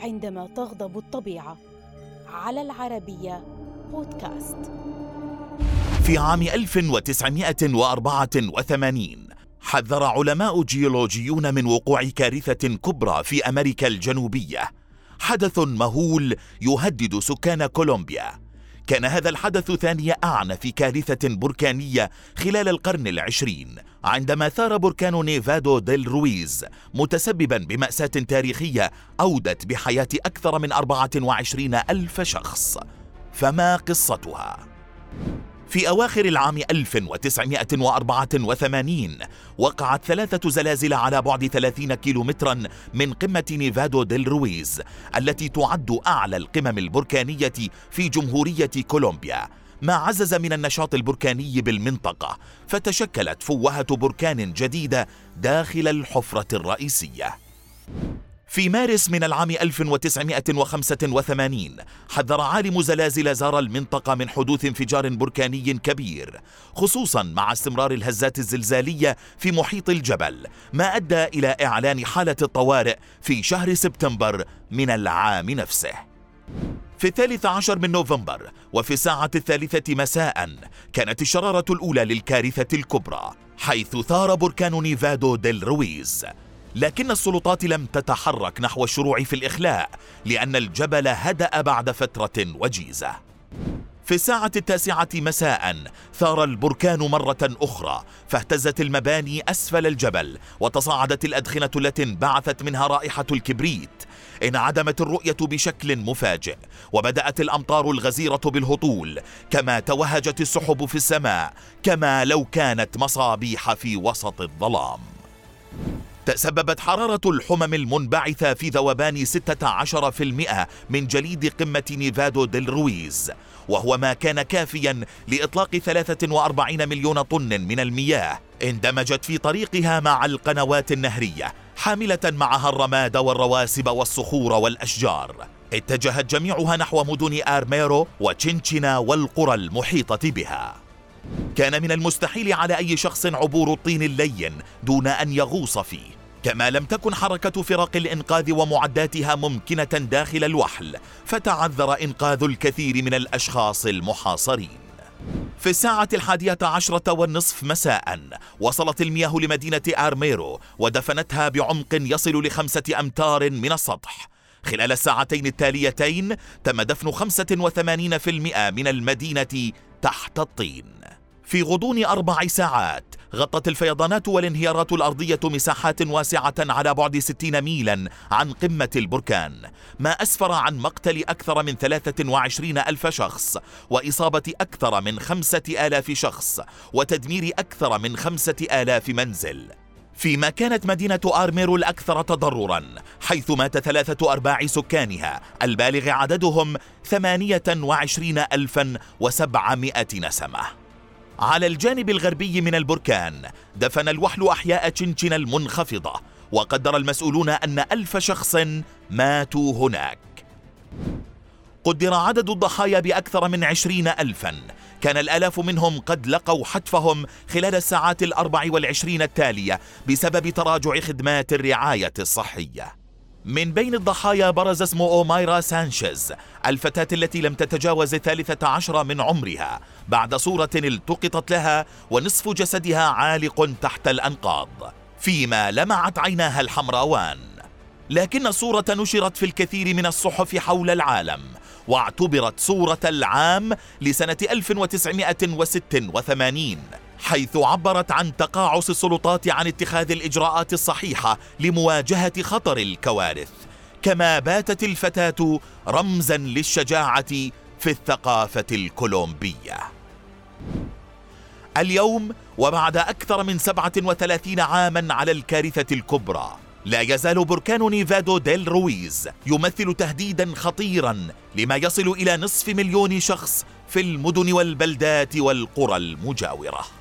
عندما تغضب الطبيعة. على العربية بودكاست. في عام 1984 حذر علماء جيولوجيون من وقوع كارثة كبرى في أمريكا الجنوبية. حدث مهول يهدد سكان كولومبيا. كان هذا الحدث ثاني أعنف كارثة بركانية خلال القرن العشرين عندما ثار بركان نيفادو ديل رويز متسببا بمأساة تاريخية أودت بحياة أكثر من 24 ألف شخص فما قصتها؟ في أواخر العام 1984 وقعت ثلاثة زلازل على بعد 30 كيلومترا من قمة نيفادو ديل رويز التي تعد أعلى القمم البركانية في جمهورية كولومبيا. ما عزز من النشاط البركاني بالمنطقة فتشكلت فوهة بركان جديدة داخل الحفرة الرئيسية. في مارس من العام 1985 حذر عالم زلازل زار المنطقة من حدوث انفجار بركاني كبير خصوصا مع استمرار الهزات الزلزالية في محيط الجبل ما أدى إلى إعلان حالة الطوارئ في شهر سبتمبر من العام نفسه. في الثالث عشر من نوفمبر وفي الساعة الثالثة مساء كانت الشرارة الأولى للكارثة الكبرى حيث ثار بركان نيفادو ديل رويز. لكن السلطات لم تتحرك نحو الشروع في الإخلاء لأن الجبل هدأ بعد فترة وجيزة. في الساعة التاسعة مساء ثار البركان مرة أخرى فاهتزت المباني أسفل الجبل وتصاعدت الأدخنة التي انبعثت منها رائحة الكبريت. انعدمت الرؤية بشكل مفاجئ وبدأت الأمطار الغزيرة بالهطول كما توهجت السحب في السماء كما لو كانت مصابيح في وسط الظلام. تسببت حرارة الحمم المنبعثة في ذوبان 16% من جليد قمة نيفادو ديل رويز وهو ما كان كافيا لإطلاق 43 مليون طن من المياه اندمجت في طريقها مع القنوات النهرية حاملة معها الرماد والرواسب والصخور والأشجار. اتجهت جميعها نحو مدن أرميرو وتشينشينا والقرى المحيطة بها. كان من المستحيل على أي شخص عبور الطين اللين دون أن يغوص فيه. كما لم تكن حركة فرق الإنقاذ ومعداتها ممكنة داخل الوحل فتعذر إنقاذ الكثير من الأشخاص المحاصرين. في الساعة الحادية عشرة والنصف مساء وصلت المياه لمدينة آرميرو ودفنتها بعمق يصل لخمسة أمتار من السطح. خلال الساعتين التاليتين تم دفن 85% من المدينة تحت الطين. في غضون أربع ساعات غطت الفيضانات والانهيارات الأرضية مساحات واسعة على بعد 60 ميلا عن قمة البركان. ما أسفر عن مقتل أكثر من 23 ألف شخص وإصابة أكثر من خمسة آلاف شخص وتدمير أكثر من خمسة آلاف منزل. فيما كانت مدينة آرميرو الأكثر تضررا حيث مات ثلاثة أرباع سكانها البالغ عددهم ثمانية وعشرين ألفا وسبعمائة نسمة. على الجانب الغربي من البركان دفن الوحل أحياء تشينشينا المنخفضة وقدر المسؤولون أن ألف شخص ماتوا هناك. قدر عدد الضحايا بأكثر من عشرين ألفا. كان الآلاف منهم قد لقوا حتفهم خلال الساعات الأربع والعشرين التالية بسبب تراجع خدمات الرعاية الصحية. من بين الضحايا برز اسم أومايرا سانشيز الفتاة التي لم تتجاوز الثالثة عشر من عمرها بعد صورة التقطت لها ونصف جسدها عالق تحت الأنقاض. فيما لمعت عيناها الحمراوان. لكن الصورة نشرت في الكثير من الصحف حول العالم واعتبرت صورة العام لسنة 1986 حيث عبرت عن تقاعس السلطات عن اتخاذ الإجراءات الصحيحة لمواجهة خطر الكوارث. كما باتت الفتاة رمزا للشجاعة في الثقافة الكولومبية. اليوم وبعد أكثر من 37 عاما على الكارثة الكبرى لا يزال بركان نيفادو ديل رويز يمثل تهديدا خطيرا لما يصل إلى نصف مليون شخص في المدن والبلدات والقرى المجاورة.